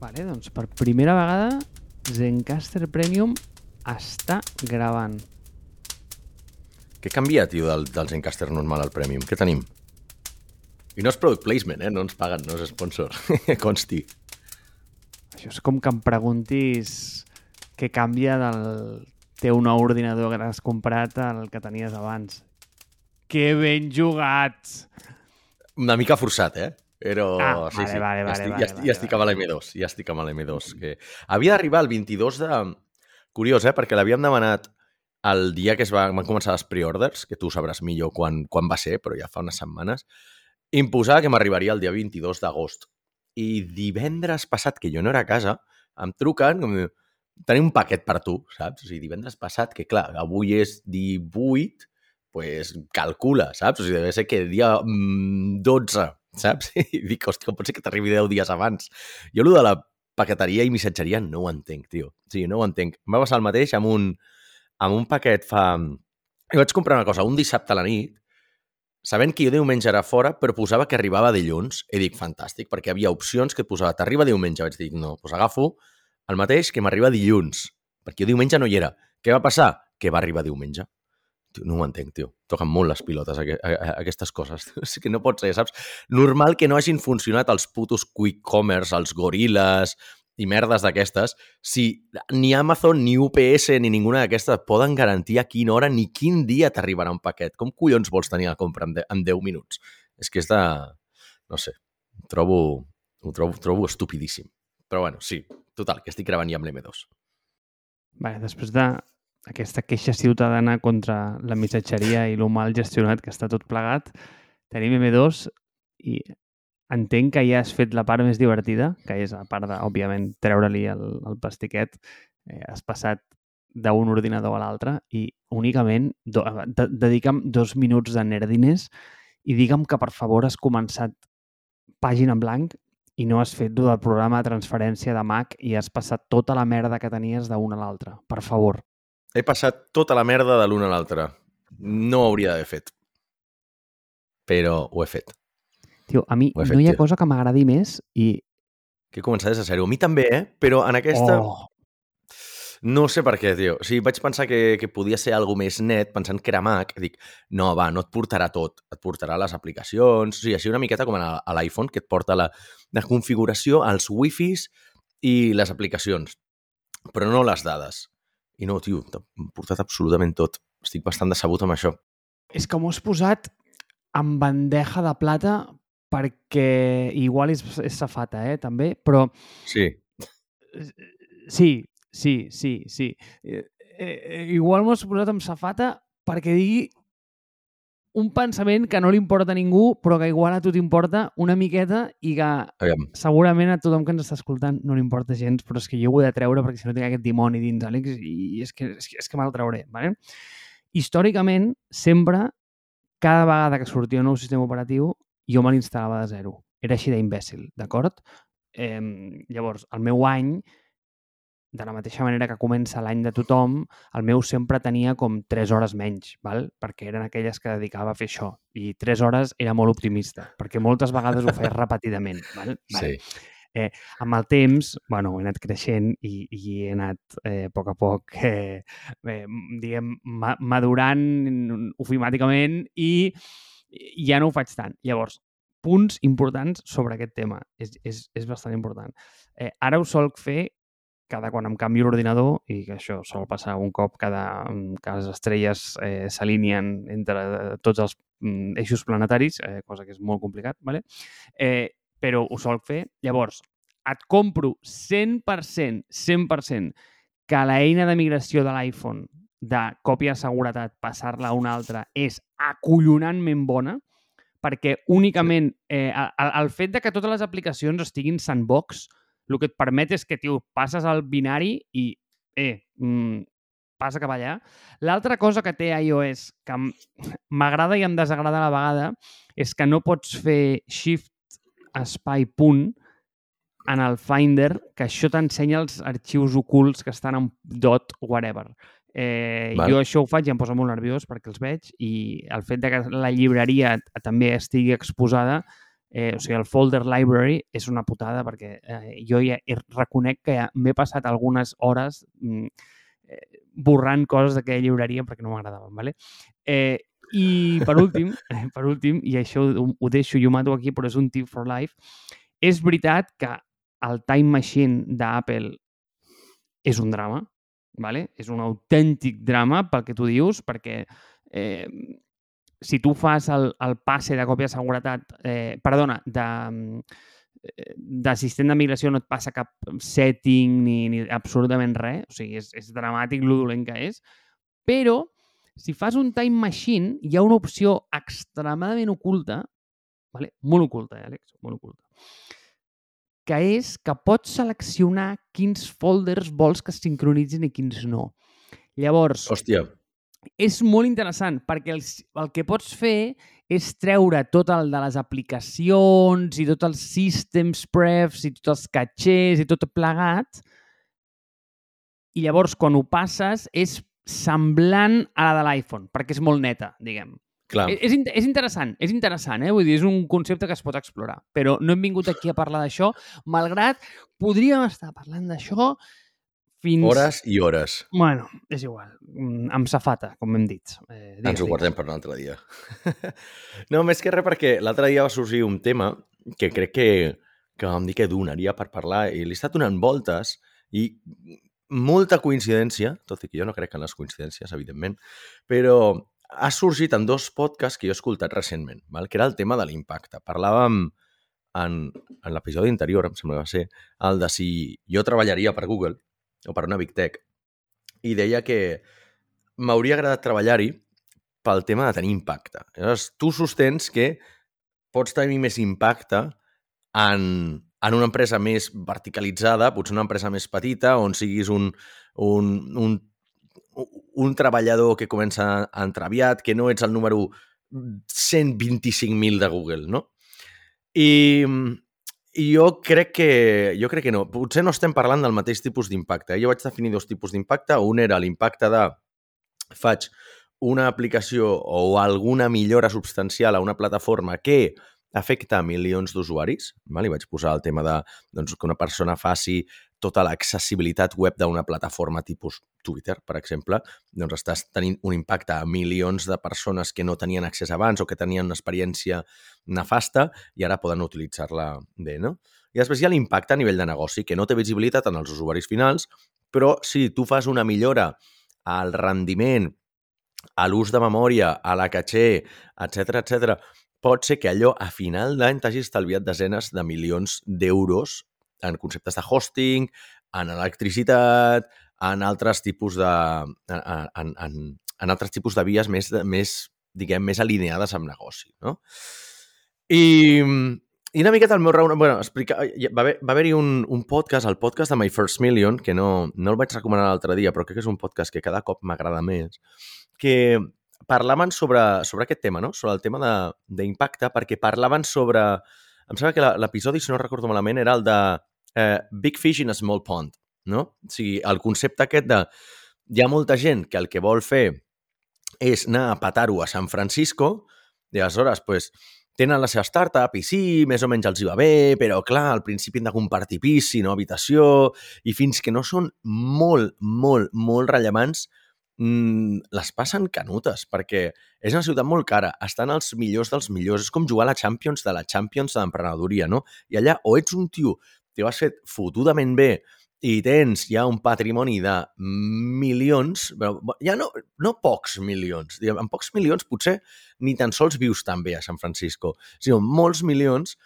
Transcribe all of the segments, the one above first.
Vale, doncs per primera vegada Zencaster Premium està gravant. Què canvia, tio, del, del Zencaster normal al Premium? Què tenim? I no és product placement, eh? No ens paguen, no és sponsor. Consti. Això és com que em preguntis què canvia del teu nou ordinador que t'has comprat al que tenies abans. Que ben jugats! Una mica forçat, eh? Però Ah, sí, vale, sí, vale, ja, vale, estic, vale, ja, estic, vale, ja estic amb l'M2, ja estic amb l'M2. Que... Havia d'arribar el 22 de... Curiós, eh? Perquè l'havíem demanat el dia que es va, van començar les preorders, que tu sabràs millor quan, quan va ser, però ja fa unes setmanes, imposava que m'arribaria el dia 22 d'agost. I divendres passat, que jo no era a casa, em truquen, com, tenim un paquet per tu, saps? O sigui, divendres passat, que clar, avui és 18, pues calcula, saps? O sigui, deve ser que dia mm, 12, saps? I dic, hòstia, com pot ser que t'arribi 10 dies abans? Jo, allò de la paqueteria i missatgeria no ho entenc, tio. Sí, no ho entenc. Em va passar el mateix amb un, amb un paquet fa... Jo vaig comprar una cosa un dissabte a la nit, sabent que jo diumenge era fora, però posava que arribava dilluns. I dic, fantàstic, perquè havia opcions que posava, t'arriba diumenge. Vaig dir, no, doncs agafo el mateix que m'arriba dilluns, perquè jo diumenge no hi era. Què va passar? Que va arribar diumenge. No ho entenc, tio. Toquen molt les pilotes, aquestes coses. És que no pot ser, saps? Normal que no hagin funcionat els putos quick commerce, els gorilles i merdes d'aquestes, si ni Amazon, ni UPS, ni ninguna d'aquestes poden garantir a quina hora ni quin dia t'arribarà un paquet. Com collons vols tenir la compra en, de, en 10 minuts? És que és de... No sé, trobo, ho trobo, trobo estupidíssim. Però bueno, sí, total, que estic gravant ja amb l'M2. Vale, després d'aquesta queixa ciutadana contra la missatgeria i lo mal gestionat que està tot plegat, tenim M2 i entenc que ja has fet la part més divertida, que és a part de, òbviament, treure-li el, el plastiquet, eh, has passat d'un ordinador a l'altre i únicament do, de, dedica'm dos minuts de nerdines i digue'm que, per favor, has començat pàgina en blanc i no has fet del programa de transferència de Mac i has passat tota la merda que tenies d'un a l'altre. Per favor. He passat tota la merda de l'un a l'altre. No ho hauria d'haver fet. Però ho he fet. Tio, a mi he no fet, hi ha tio. cosa que m'agradi més i... Que he començat des de zero. A mi també, eh? Però en aquesta... Oh, No sé per què, tio. O sigui, vaig pensar que, que podia ser algo més net, pensant que era Mac. Dic, no, va, no et portarà tot. Et portarà les aplicacions. O sigui, així una miqueta com a a l'iPhone, que et porta la, la configuració, els wifis i les aplicacions. Però no les dades. I no, tio, t'ha portat absolutament tot. Estic bastant decebut amb això. és que m'ho has posat en bandeja de plata perquè igual és, és safata, eh, també, però Sí, sí, sí, sí, sí. Eh, eh, igual m'ho has posat amb safata perquè digui un pensament que no li importa a ningú, però que igual a tu t'importa una miqueta i que aviam. segurament a tothom que ens està escoltant no li importa gens, però és que jo ho he de treure perquè si no tinc aquest dimoni dins, Àlex, i és que, és que, és que me'l trauré. Vale? Històricament, sempre, cada vegada que sortia un nou sistema operatiu, jo me l'instal·lava de zero. Era així d'imbècil, d'acord? Eh, llavors, el meu any, de la mateixa manera que comença l'any de tothom, el meu sempre tenia com 3 hores menys, val? perquè eren aquelles que dedicava a fer això. I 3 hores era molt optimista, perquè moltes vegades ho feia repetidament. Val? Sí. amb el temps, bueno, he anat creixent i, i he anat eh, a poc a poc, eh, eh, diguem, ma madurant ofimàticament i ja no ho faig tant. Llavors, punts importants sobre aquest tema. És, és, és bastant important. Eh, ara ho solc fer cada quan em canvio l'ordinador, i que això sol passar un cop cada, que les estrelles eh, s'alineen entre tots els mm, eixos planetaris, eh, cosa que és molt complicat, ¿vale? eh, però ho solc fer. Llavors, et compro 100%, 100% que l'eina de migració de l'iPhone de còpia de seguretat, passar-la a una altra, és acollonantment bona, perquè únicament eh, el, el fet de que totes les aplicacions estiguin sandbox, el que et permet és que, tio, passes al binari i, eh, mm, passa cap allà. L'altra cosa que té iOS, que m'agrada i em desagrada a la vegada, és que no pots fer shift espai punt en el Finder, que això t'ensenya els arxius ocults que estan en dot whatever. Eh, Val. jo això ho faig i em posa molt nerviós perquè els veig i el fet de que la llibreria també estigui exposada Eh, o sigui, el folder library és una putada perquè eh, jo ja reconec que ja m'he passat algunes hores mm, eh, borrant coses d'aquella llibreria perquè no m'agradaven, ¿vale? Eh, i per últim, eh, per últim, i això ho, ho deixo, jo mato aquí, però és un tip for life, és veritat que el Time Machine d'Apple és un drama, ¿vale? és un autèntic drama pel que tu dius, perquè eh, si tu fas el, el passe de còpia de seguretat, eh, perdona, de, eh, d'assistent de migració no et passa cap setting ni, ni absolutament res, o sigui, és, és dramàtic lo dolent que és, però si fas un time machine hi ha una opció extremadament oculta, vale? molt oculta, eh, Àlex, molt oculta, que és que pots seleccionar quins folders vols que es sincronitzin i quins no. Llavors, Hòstia, és molt interessant perquè el, el que pots fer és treure tot el de les aplicacions i tots els systems prefs i tots els catxers i tot plegat i llavors quan ho passes és semblant a la de l'iPhone perquè és molt neta, diguem. clar. És, és, és interessant, és interessant, eh? Vull dir, és un concepte que es pot explorar. Però no hem vingut aquí a parlar d'això, malgrat podríem estar parlant d'això fins... Hores i hores. Bueno, és igual. Mm, Amb safata, com hem dit. Eh, Ens ho guardem per un altre dia. no, més que res perquè l'altre dia va sorgir un tema que crec que, que vam dir que donaria per parlar i li he estat donant voltes i molta coincidència, tot i que jo no crec en les coincidències, evidentment, però ha sorgit en dos podcasts que jo he escoltat recentment, val? que era el tema de l'impacte. Parlàvem en, en l'episodi anterior, em sembla que va ser, el de si jo treballaria per Google o per una Big Tech, i deia que m'hauria agradat treballar-hi pel tema de tenir impacte. Llavors, tu sostens que pots tenir més impacte en, en una empresa més verticalitzada, potser una empresa més petita, on siguis un, un, un, un treballador que comença entraviat, que no ets el número 125.000 de Google, no? I jo crec que jo crec que no. Potser no estem parlant del mateix tipus d'impacte. Eh? Jo vaig definir dos tipus d'impacte. Un era l'impacte de faig una aplicació o alguna millora substancial a una plataforma que afecta a milions d'usuaris. val? I vaig posar el tema de doncs, que una persona faci tota l'accessibilitat web d'una plataforma tipus Twitter, per exemple, doncs estàs tenint un impacte a milions de persones que no tenien accés abans o que tenien una experiència nefasta i ara poden utilitzar-la bé, no? I després hi ha l'impacte a nivell de negoci, que no té visibilitat en els usuaris finals, però si tu fas una millora al rendiment, a l'ús de memòria, a la caché, etc etc, pot ser que allò a final d'any t'hagi estalviat desenes de milions d'euros en conceptes de hosting, en electricitat, en altres tipus de... en, en, en, en altres tipus de vies més, més diguem, més alineades amb negoci, no? I, i una miqueta el meu raonament... Bueno, explica, va haver- haver-hi un, un podcast, el podcast de My First Million, que no, no el vaig recomanar l'altre dia, però crec que és un podcast que cada cop m'agrada més, que parlaven sobre, sobre aquest tema, no? sobre el tema d'impacte, perquè parlaven sobre... Em sembla que l'episodi, si no recordo malament, era el de eh, Big Fish in a Small Pond, no? O sigui, el concepte aquest de... Hi ha molta gent que el que vol fer és anar a petar-ho a San Francisco i aleshores, pues, tenen la seva startup i sí, més o menys els hi va bé, però clar, al principi han de compartir pis, si no habitació, i fins que no són molt, molt, molt rellevants, mm, les passen canutes, perquè és una ciutat molt cara, estan els millors dels millors, és com jugar a la Champions de la Champions d'emprenedoria, no? I allà o ets un tio que ho has fet fotudament bé i tens ja un patrimoni de milions, però ja no, no pocs milions, amb pocs milions potser ni tan sols vius tan bé a San Francisco, sinó molts milions,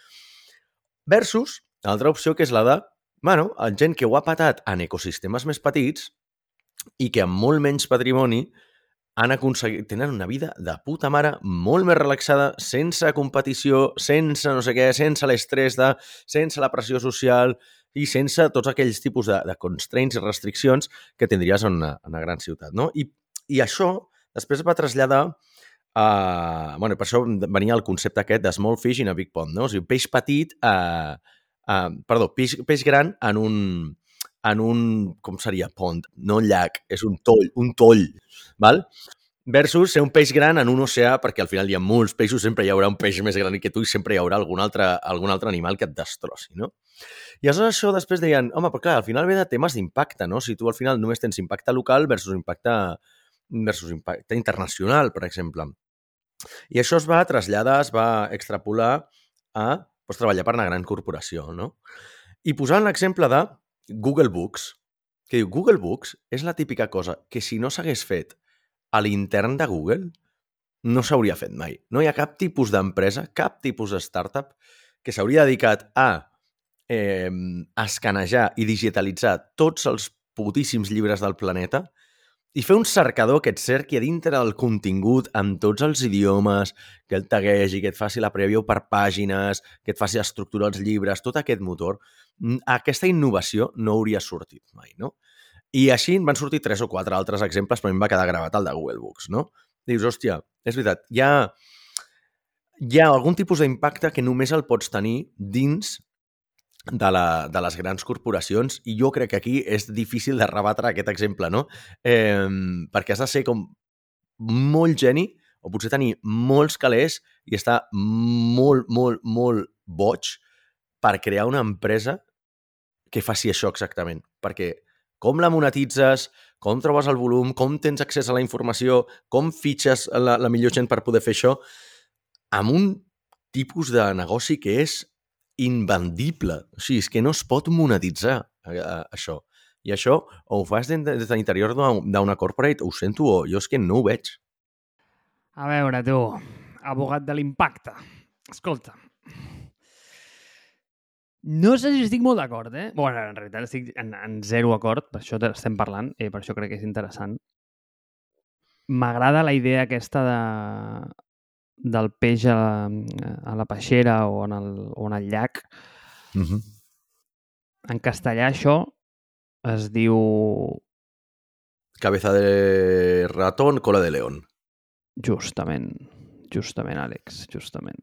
versus l'altra opció que és la de, bueno, gent que ho ha patat en ecosistemes més petits i que amb molt menys patrimoni han aconseguit, tenen una vida de puta mare molt més relaxada, sense competició, sense no sé què, sense l'estrès de, sense la pressió social i sense tots aquells tipus de, de constraints i restriccions que tindries en una, en una gran ciutat, no? I, i això després es va traslladar a... Bueno, per això venia el concepte aquest de small fish in a big pond, no? O sigui, peix petit a... a perdó, peix, peix gran en un, en un, com seria, pond, no un llac, és un toll, un toll, val? Versus ser un peix gran en un oceà, perquè al final hi ha molts peixos, sempre hi haurà un peix més gran que tu i sempre hi haurà algun altre, algun altre animal que et destrossi, no? I aleshores això després deien, home, però clar, al final ve de temes d'impacte, no? Si tu al final només tens impacte local versus impacte, versus impacte internacional, per exemple. I això es va traslladar, es va extrapolar a pues, treballar per una gran corporació, no? I posant l'exemple de Google Books, que diu, Google Books és la típica cosa que si no s'hagués fet a l'intern de Google, no s'hauria fet mai. No hi ha cap tipus d'empresa, cap tipus de startup que s'hauria dedicat a eh, escanejar i digitalitzar tots els putíssims llibres del planeta i fer un cercador que et cerqui a dintre del contingut amb tots els idiomes, que el taguegi, que et faci la preview per pàgines, que et faci estructurar els llibres, tot aquest motor, aquesta innovació no hauria sortit mai, no? I així van sortir tres o quatre altres exemples, però a mi em va quedar gravat el de Google Books, no? Dius, hòstia, és veritat, hi ha, hi ha algun tipus d'impacte que només el pots tenir dins de, la, de les grans corporacions i jo crec que aquí és difícil de rebatre aquest exemple, no? Eh, perquè has de ser com molt geni o potser tenir molts calés i estar molt, molt, molt boig per crear una empresa que faci això exactament. Perquè com la monetitzes, com trobes el volum, com tens accés a la informació, com fitxes la, la millor gent per poder fer això, amb un tipus de negoci que és invendible. O sigui, és que no es pot monetitzar a, a, això. I això o ho fas des de, de l'interior d'una corporate, ho sento, o jo és que no ho veig. A veure, tu, abogat de l'impacte. Escolta, no sé si estic molt d'acord, eh? bueno, en realitat estic en, en zero acord, per això estem parlant, i per això crec que és interessant. M'agrada la idea aquesta de, del peix a, a la peixera o en el, o en el llac. Mm -hmm. En castellà això es diu... Cabeza de ratón, cola de león. Justament, justament, Àlex, justament.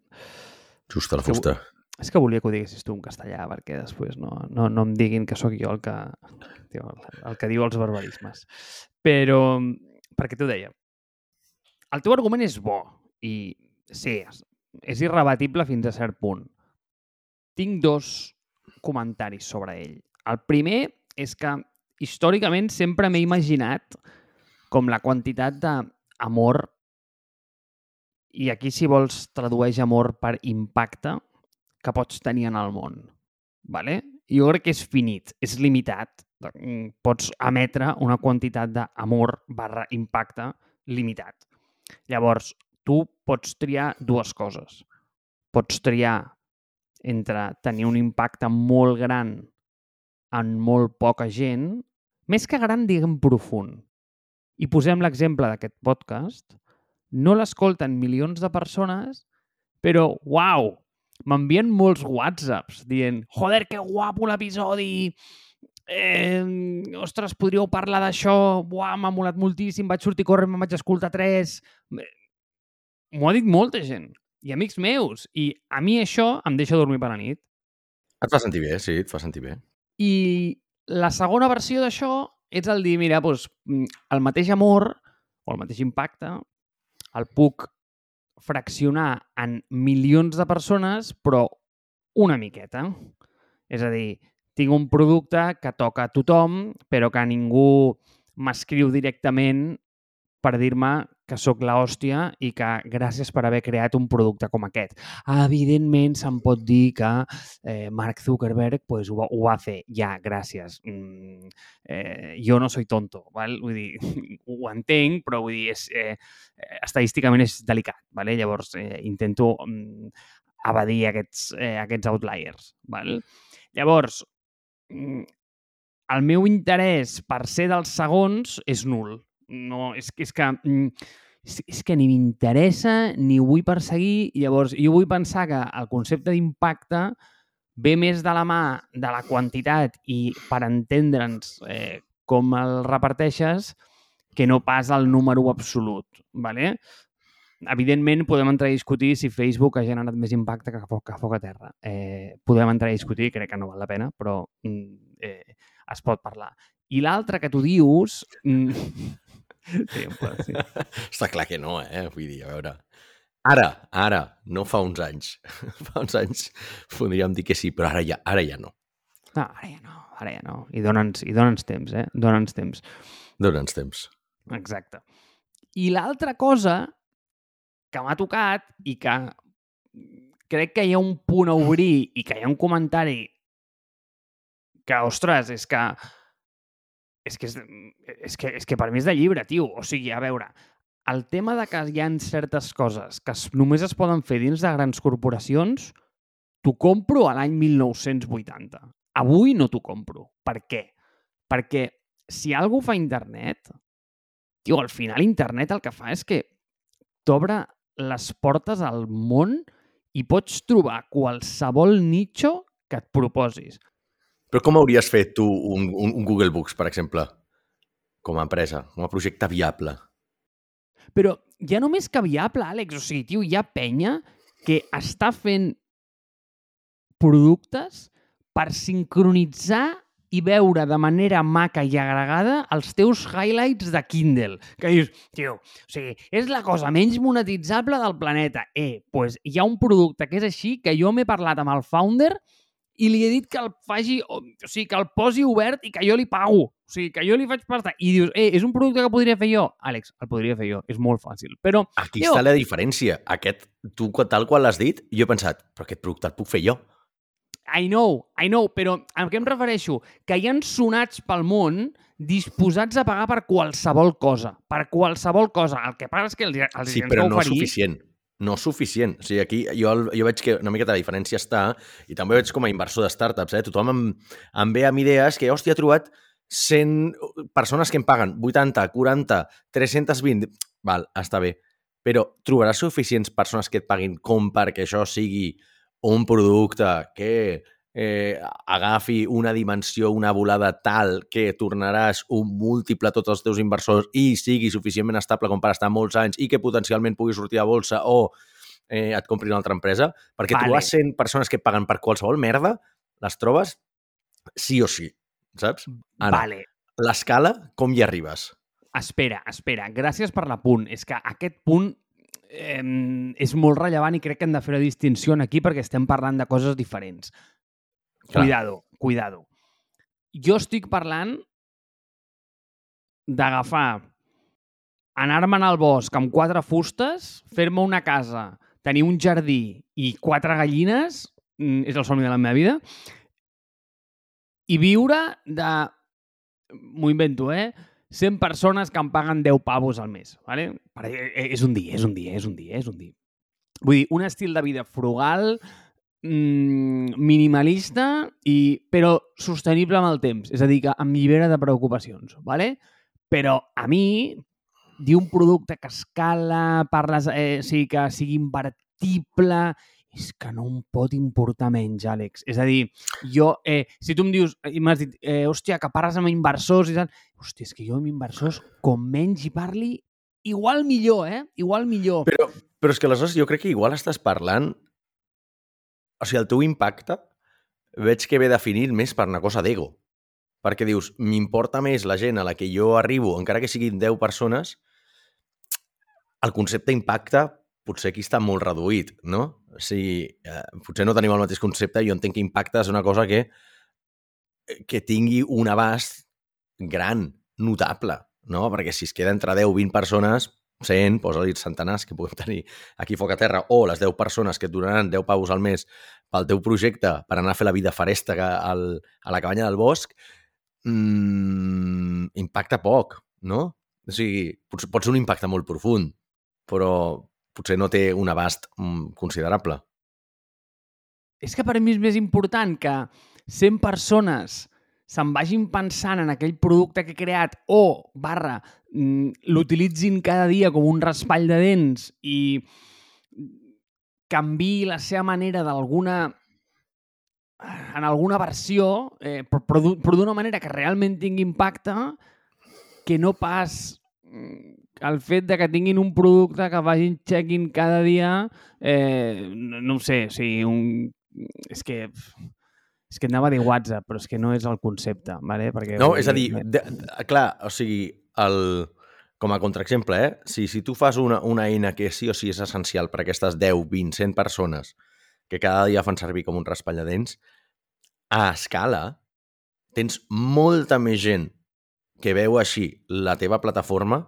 Justa la fusta. Que, és que volia que ho diguessis tu en castellà, perquè després no, no, no em diguin que sóc jo el que, el, el que diu els barbarismes. Però, perquè t'ho deia, el teu argument és bo i sí, és irrebatible fins a cert punt. Tinc dos comentaris sobre ell. El primer és que històricament sempre m'he imaginat com la quantitat d'amor i aquí si vols tradueix amor per impacte que pots tenir en el món. Vale? Jo crec que és finit, és limitat. Pots emetre una quantitat d'amor barra impacte limitat. Llavors, tu pots triar dues coses. Pots triar entre tenir un impacte molt gran en molt poca gent, més que gran, diguem profund. I posem l'exemple d'aquest podcast. No l'escolten milions de persones, però, uau, m'envien molts whatsapps dient joder, que guapo l'episodi, eh, ostres, podríeu parlar d'això, buah, m'ha molat moltíssim, vaig sortir córrer, me'n vaig escoltar tres m'ho ha dit molta gent, i amics meus, i a mi això em deixa dormir per la nit. Et fa sentir bé, sí, et fa sentir bé. I la segona versió d'això és el dir, mira, doncs, el mateix amor o el mateix impacte el puc fraccionar en milions de persones, però una miqueta. És a dir, tinc un producte que toca a tothom, però que ningú m'escriu directament per dir-me que sóc la hòstia i que gràcies per haver creat un producte com aquest. Evidentment, se'n pot dir que eh, Mark Zuckerberg pues, ho, va, ho va fer. Ja, gràcies. Mm, eh, jo no soy tonto, val? Vull dir, ho entenc, però vull dir, és, eh, estadísticament és delicat. Vale? Llavors, eh, intento mm, evadir aquests, eh, aquests outliers. Val? Llavors, mm, el meu interès per ser dels segons és nul no, és, és que mm, és, és que ni m'interessa ni ho vull perseguir. Llavors, jo vull pensar que el concepte d'impacte ve més de la mà de la quantitat i per entendre'ns eh, com el reparteixes que no pas el número absolut. ¿vale? Evidentment, podem entrar a discutir si Facebook ha generat més impacte que foc, que foc a terra. Eh, podem entrar a discutir, crec que no val la pena, però mm, eh, es pot parlar. I l'altre que tu dius... Mm, Sí, sí. Està clar que no, eh? Vull dir, a veure... Ara, ara, no fa uns anys. fa uns anys podríem dir que sí, però ara ja, ara ja no. No, ara ja no, ara ja no. I dona'ns dona'ns temps, eh? Dona'ns temps. Dona'ns temps. Exacte. I l'altra cosa que m'ha tocat i que crec que hi ha un punt a obrir i que hi ha un comentari que, ostres, és que és que, és, és que, és que per mi és de llibre, tio. O sigui, a veure, el tema de que hi ha certes coses que només es poden fer dins de grans corporacions, t'ho compro a l'any 1980. Avui no t'ho compro. Per què? Perquè si algú fa internet, tio, al final internet el que fa és que t'obre les portes al món i pots trobar qualsevol nicho que et proposis. Però com hauries fet tu un, un, un Google Books, per exemple, com a empresa, com a projecte viable? Però ja només que viable, Àlex. O sigui, tio, hi ha penya que està fent productes per sincronitzar i veure de manera maca i agregada els teus highlights de Kindle. Que dius, tio, o sigui, és la cosa menys monetitzable del planeta. Eh, doncs pues hi ha un producte que és així, que jo m'he parlat amb el founder i li he dit que el faci, o, o sigui, que el posi obert i que jo li pago. O sigui, que jo li faig pasta. I dius, eh, és un producte que podria fer jo? Àlex, el podria fer jo. És molt fàcil. Però... Aquí jo... està la diferència. Aquest, tu tal qual l'has dit, jo he pensat, però aquest producte el puc fer jo. I know, I know, però a què em refereixo? Que hi ha sonats pel món disposats a pagar per qualsevol cosa. Per qualsevol cosa. El que passa és que els, els Sí, però no oferir... suficient. No suficient. O sigui, aquí jo, jo veig que una miqueta la diferència està, i també veig com a inversor de startups, eh? tothom em, em ve amb idees que, hòstia, he trobat 100 persones que em paguen 80, 40, 320... Val, està bé. Però trobaràs suficients persones que et paguin com perquè això sigui un producte que eh, agafi una dimensió, una volada tal que tornaràs un múltiple a tots els teus inversors i sigui suficientment estable com per estar molts anys i que potencialment pugui sortir a bolsa o eh, et compri una altra empresa, perquè vale. trobar 100 persones que paguen per qualsevol merda, les trobes sí o sí, saps? Ara, vale. l'escala, com hi arribes? Espera, espera. Gràcies per l'apunt. És que aquest punt eh, és molt rellevant i crec que hem de fer una distinció aquí perquè estem parlant de coses diferents. Clar. Cuidado, cuidado. Jo estic parlant d'agafar, anar-me'n al bosc amb quatre fustes, fer-me una casa, tenir un jardí i quatre gallines, mm, és el somni de la meva vida, i viure de... M'ho invento, eh? 100 persones que em paguen 10 pavos al mes. ¿vale? Eh, és un dia, és un dia, és un dia, és un dia. Vull dir, un estil de vida frugal, minimalista, i, però sostenible amb el temps. És a dir, que em llibera de preocupacions. ¿vale? Però a mi, dir un producte que escala, parles, eh, sigui, que sigui invertible és que no em pot importar menys, Àlex. És a dir, jo, eh, si tu em dius, i m'has dit, eh, hòstia, que parles amb inversors i tal, hòstia, és que jo amb inversors, com menys hi parli, igual millor, eh? Igual millor. Però, però és que aleshores jo crec que igual estàs parlant... O sigui, el teu impacte veig que ve definit més per una cosa d'ego. Perquè dius, m'importa més la gent a la que jo arribo, encara que siguin 10 persones, el concepte impacte potser aquí està molt reduït, no? O sigui, eh, potser no tenim el mateix concepte, jo entenc que impacte és una cosa que, que tingui un abast gran, notable, no? Perquè si es queda entre 10 o 20 persones, 100, posa-li centenars que puguem tenir aquí foc a terra, o les 10 persones que et donaran 10 paus al mes pel teu projecte per anar a fer la vida faresta al, a la cabanya del bosc, mmm, impacta poc, no? O sigui, pot, pot ser un impacte molt profund, però, potser no té un abast mm, considerable. És que per mi és més important que 100 persones se'n vagin pensant en aquell producte que he creat o, barra, mm, l'utilitzin cada dia com un raspall de dents i canvi la seva manera d'alguna en alguna versió, eh, però, però d'una manera que realment tingui impacte, que no pas mm, el fet de que tinguin un producte que vagin check-in cada dia, eh, no, no ho sé, o sigui, un... és que... És que anava dir WhatsApp, però és que no és el concepte, ¿vale? Perquè, no, és a dir, de, de, clar, o sigui, el, com a contraexemple, eh? si, si tu fas una, una eina que sí o sí és essencial per a aquestes 10, 20, 100 persones que cada dia fan servir com un raspalladents, a escala tens molta més gent que veu així la teva plataforma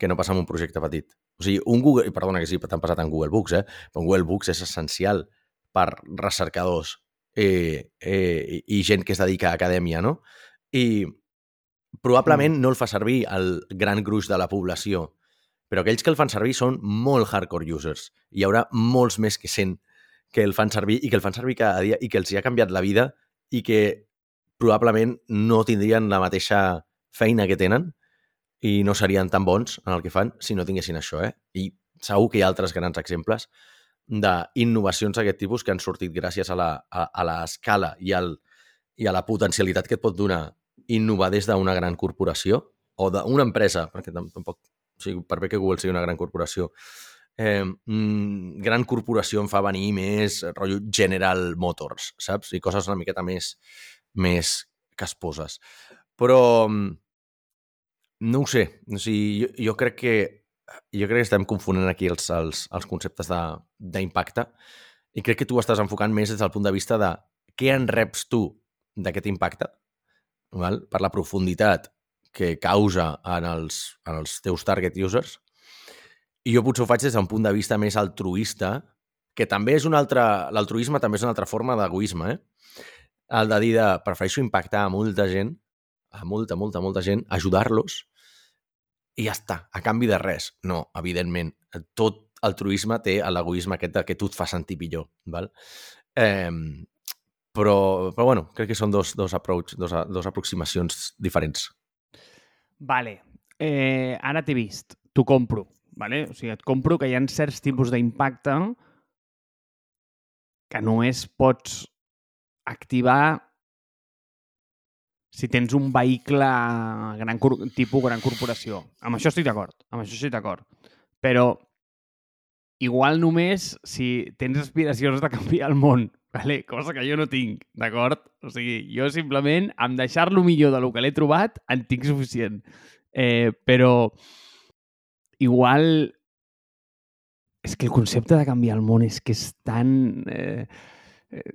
que no passa amb un projecte petit. O sigui, un Google... Perdona que sí, t'han passat en Google Books, eh? Però Google Books és essencial per recercadors eh, eh, i gent que es dedica a acadèmia, no? I probablement mm. no el fa servir el gran gruix de la població, però aquells que el fan servir són molt hardcore users. Hi haurà molts més que 100 que el fan servir i que el fan servir cada dia i que els hi ha canviat la vida i que probablement no tindrien la mateixa feina que tenen i no serien tan bons en el que fan si no tinguessin això, eh? I segur que hi ha altres grans exemples d'innovacions d'aquest tipus que han sortit gràcies a l'escala i, al, i a la potencialitat que et pot donar innovar des d'una gran corporació o d'una empresa, perquè tampoc, o sigui, per bé que Google sigui una gran corporació, eh, mm, gran corporació em fa venir més rotllo General Motors, saps? I coses una miqueta més, més casposes. Però mm, no ho sé, o sigui, jo, jo crec que jo crec que estem confonent aquí els, els, els conceptes d'impacte i crec que tu estàs enfocant més des del punt de vista de què en reps tu d'aquest impacte, val? per la profunditat que causa en els, en els teus target users, i jo potser ho faig des d'un punt de vista més altruista, que també és un altre... L'altruisme també és una altra forma d'egoisme, eh? El de dir de prefereixo impactar a molta gent, a molta, molta, molta gent, ajudar-los, i ja està, a canvi de res. No, evidentment, tot altruisme té l'egoisme aquest que tu et fa sentir millor, val? Eh, però, però bueno, crec que són dos, dos, approach, dos, dos aproximacions diferents. Vale. Eh, ara t'he vist. T'ho compro. Vale? O sigui, et compro que hi ha certs tipus d'impacte que només pots activar si tens un vehicle gran, tipus gran corporació. Amb això estic d'acord, amb això estic d'acord. Però igual només si tens aspiracions de canviar el món, vale? cosa que jo no tinc, d'acord? O sigui, jo simplement, amb deixar-lo millor del que l'he trobat, en tinc suficient. Eh, però igual és que el concepte de canviar el món és que és tan... Eh, eh,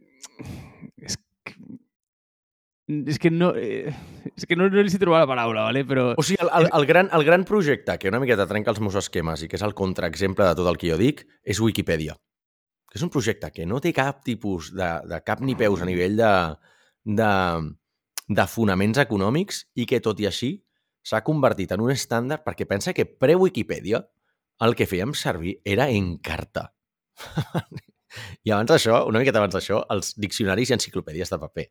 és és que no, eh, és que no, no li sé trobar la paraula, ¿vale? però... O sigui, el, el, el, gran, el gran projecte que una miqueta trenca els meus esquemes i que és el contraexemple de tot el que jo dic és Wikipedia. Que és un projecte que no té cap tipus de, de cap ni peus a nivell de, de, de fonaments econòmics i que, tot i així, s'ha convertit en un estàndard perquè pensa que pre-Wikipedia el que fèiem servir era Encarta. I abans d'això, una miqueta abans d'això, els diccionaris i enciclopèdies de paper.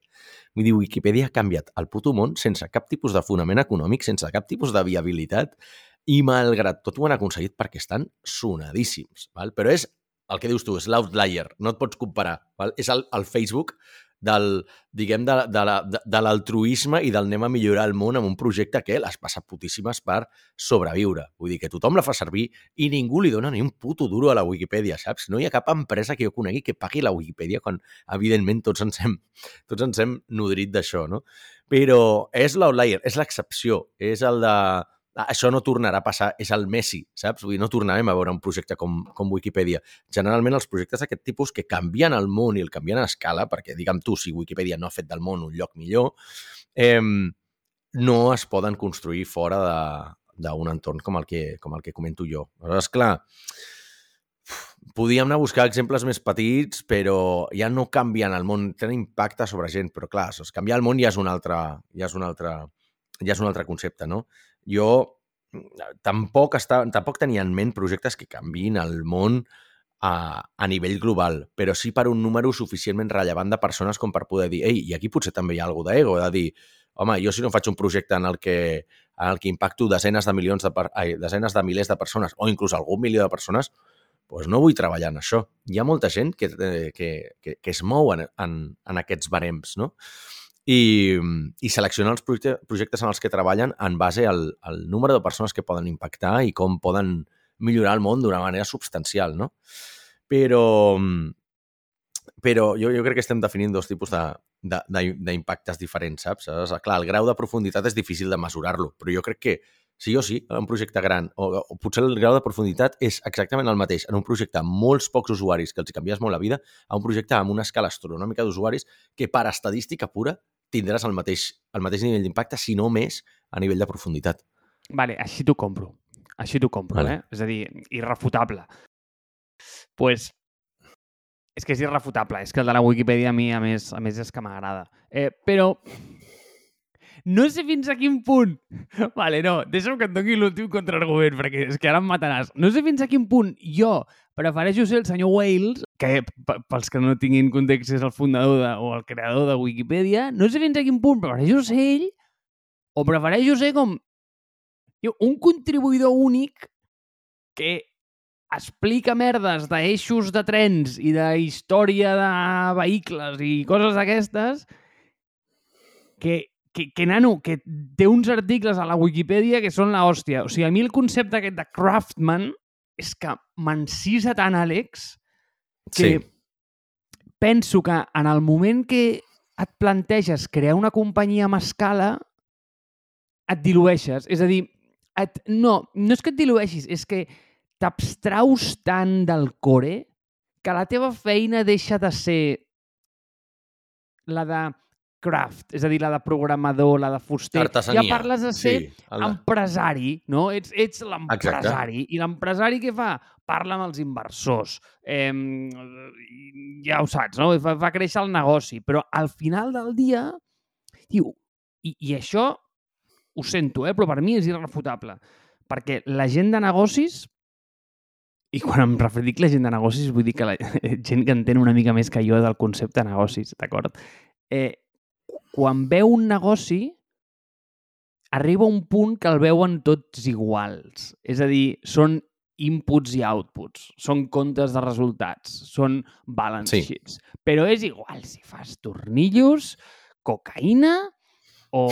Vull dir, Wikipedia ha canviat el puto món sense cap tipus de fonament econòmic, sense cap tipus de viabilitat i malgrat tot ho han aconseguit perquè estan sonadíssims. Val? Però és el que dius tu, és l'outlier, no et pots comparar. Val? És el, el Facebook del, diguem, de, de, de, de l'altruisme i del anem a millorar el món amb un projecte que les passa putíssimes per sobreviure. Vull dir que tothom la fa servir i ningú li dona ni un puto duro a la Wikipedia, saps? No hi ha cap empresa que jo conegui que pagui la Wikipedia quan, evidentment, tots ens hem, tots ens hem nodrit d'això, no? Però és l'outlier, és l'excepció, és el de això no tornarà a passar, és el Messi, saps? Vull dir, no tornarem a veure un projecte com, com Wikipedia. Generalment els projectes d'aquest tipus que canvien el món i el canvien a escala, perquè digue'm tu, si Wikipedia no ha fet del món un lloc millor, eh, no es poden construir fora d'un entorn com el, que, com el que comento jo. Aleshores, clar, podíem anar a buscar exemples més petits, però ja no canvien el món, tenen impacte sobre gent, però clar, canviar el món ja és un altre, ja és un altre, ja és un altre concepte, no? jo mm, tampoc, està, tampoc tenia en ment projectes que canvin el món a, a nivell global, però sí per un número suficientment rellevant de persones com per poder dir, ei, i aquí potser també hi ha alguna d'ego, de dir, home, jo si no faig un projecte en el que, en el que impacto desenes de milions de, ai, desenes de milers de persones o inclús algun milió de persones, doncs no vull treballar en això. Hi ha molta gent que, eh, que, que, que es mou en, en, en aquests barems, no? I, i seleccionar els projectes en els que treballen en base al, al número de persones que poden impactar i com poden millorar el món d'una manera substancial, no? Però, però jo, jo crec que estem definint dos tipus d'impactes diferents, saps? Clar, el grau de profunditat és difícil de mesurar-lo, però jo crec que sí o sí, en un projecte gran, o, o potser el grau de profunditat és exactament el mateix en un projecte amb molts pocs usuaris que els canvies molt la vida, a un projecte amb una escala astronòmica d'usuaris que per estadística pura tindràs el mateix, el mateix nivell d'impacte, si no més, a nivell de profunditat. Vale, així t'ho compro. Així t'ho compro, Vale. eh? És a dir, irrefutable. pues, és que és irrefutable. És que el de la Wikipedia a mi, a més, a més és que m'agrada. Eh, però no sé fins a quin punt... Vale, no, deixa'm que et doni l'últim contraargument, perquè és que ara em mataràs. No sé fins a quin punt jo prefereixo ser el senyor Wales, que pels que no tinguin context és el fundador de, o el creador de Wikipedia, no sé fins a quin punt prefereixo ser ell o prefereixo ser com un contribuïdor únic que explica merdes d'eixos de trens i de història de vehicles i coses d'aquestes que, que, que, nano, que té uns articles a la Wikipedia que són la hòstia. O sigui, a mi el concepte aquest de craftman és que m'encisa tant, Àlex, que Sí. penso que en el moment que et planteges crear una companyia amb escala, et dilueixes. És a dir, et, no, no és que et dilueixis, és que t'abstraus tant del core que la teva feina deixa de ser la de craft, és a dir, la de programador, la de fuster. Artesania. Ja parles de ser sí, el empresari, no? Ets, ets l'empresari. I l'empresari què fa? Parla amb els inversors. Eh, ja ho saps, no? Fa, fa créixer el negoci. Però al final del dia, diu, i, i això ho sento, eh? però per mi és irrefutable. Perquè la gent de negocis, i quan em referir a la gent de negocis, vull dir que la gent que entén una mica més que jo del concepte de negocis, d'acord? Eh, quan veu un negoci, arriba un punt que el veuen tots iguals. És a dir, són inputs i outputs, són comptes de resultats, són balance Sí. sheets. Però és igual si fas tornillos, cocaïna o,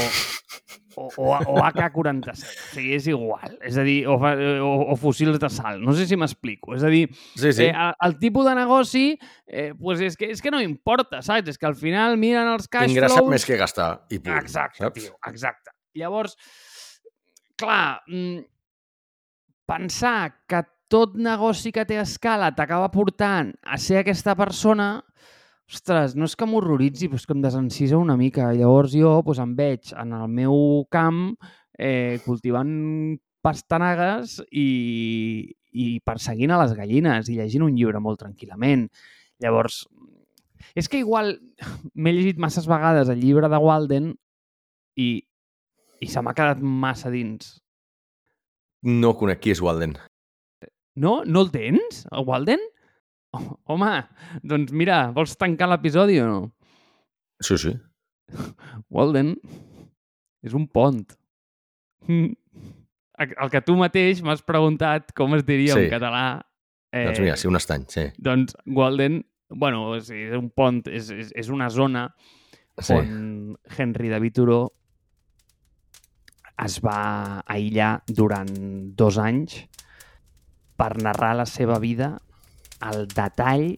o, o, o AK-47. O sigui, és igual. És a dir, o, o, o fusils de sal. No sé si m'explico. És a dir, Sí, sí. Eh, el, el tipus de negoci, eh, pues és, que, és que no importa, saps? És que al final miren els cash Ingressar flows... més que gastar. I punt, Exacte, saps? tio, exacte. Llavors, clar, mm, pensar que tot negoci que té escala t'acaba portant a ser aquesta persona, ostres, no és que m'horroritzi, però és que em desencisa una mica. Llavors jo doncs, em veig en el meu camp eh, cultivant pastanagues i, i perseguint a les gallines i llegint un llibre molt tranquil·lament. Llavors, és que igual m'he llegit masses vegades el llibre de Walden i, i se m'ha quedat massa dins. No conec qui és Walden. No? No el tens, el Walden? Home, doncs mira, vols tancar l'episodi o no? Sí, sí. Walden és un pont. El que tu mateix m'has preguntat com es diria Sí. en català. Eh... Doncs mira, sí, un estany, sí. Doncs Walden, bueno, és, és un pont, és, és, és una zona sí. on Henry David Thoreau es va aïllar durant dos anys per narrar la seva vida al detall,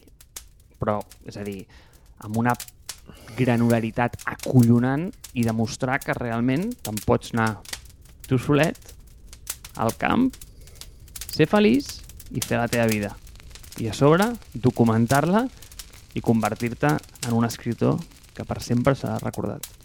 però, és a dir, amb una granularitat acollonant i demostrar que realment te'n pots anar tu solet al camp, ser feliç i fer la teva vida. I a sobre, documentar-la i convertir-te en un escriptor que per sempre serà recordat.